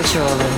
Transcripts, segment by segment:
Churn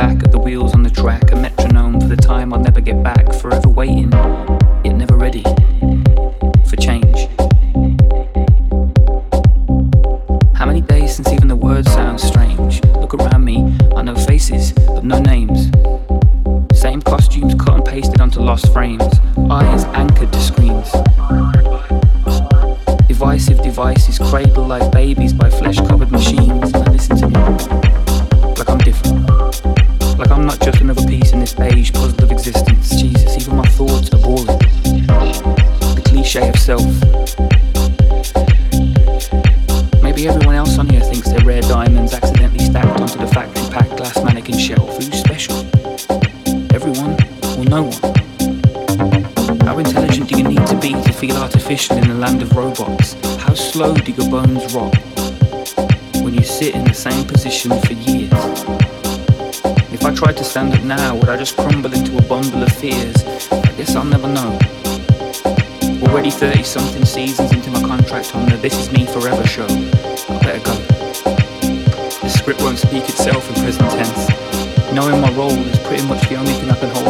back at the wheels on the track, a metronome for the time I'll never get back, forever waiting. 30 something seasons into my contract on the This Is Me Forever show. I better go. The script won't speak itself in present tense. Knowing my role is pretty much the only thing I can hold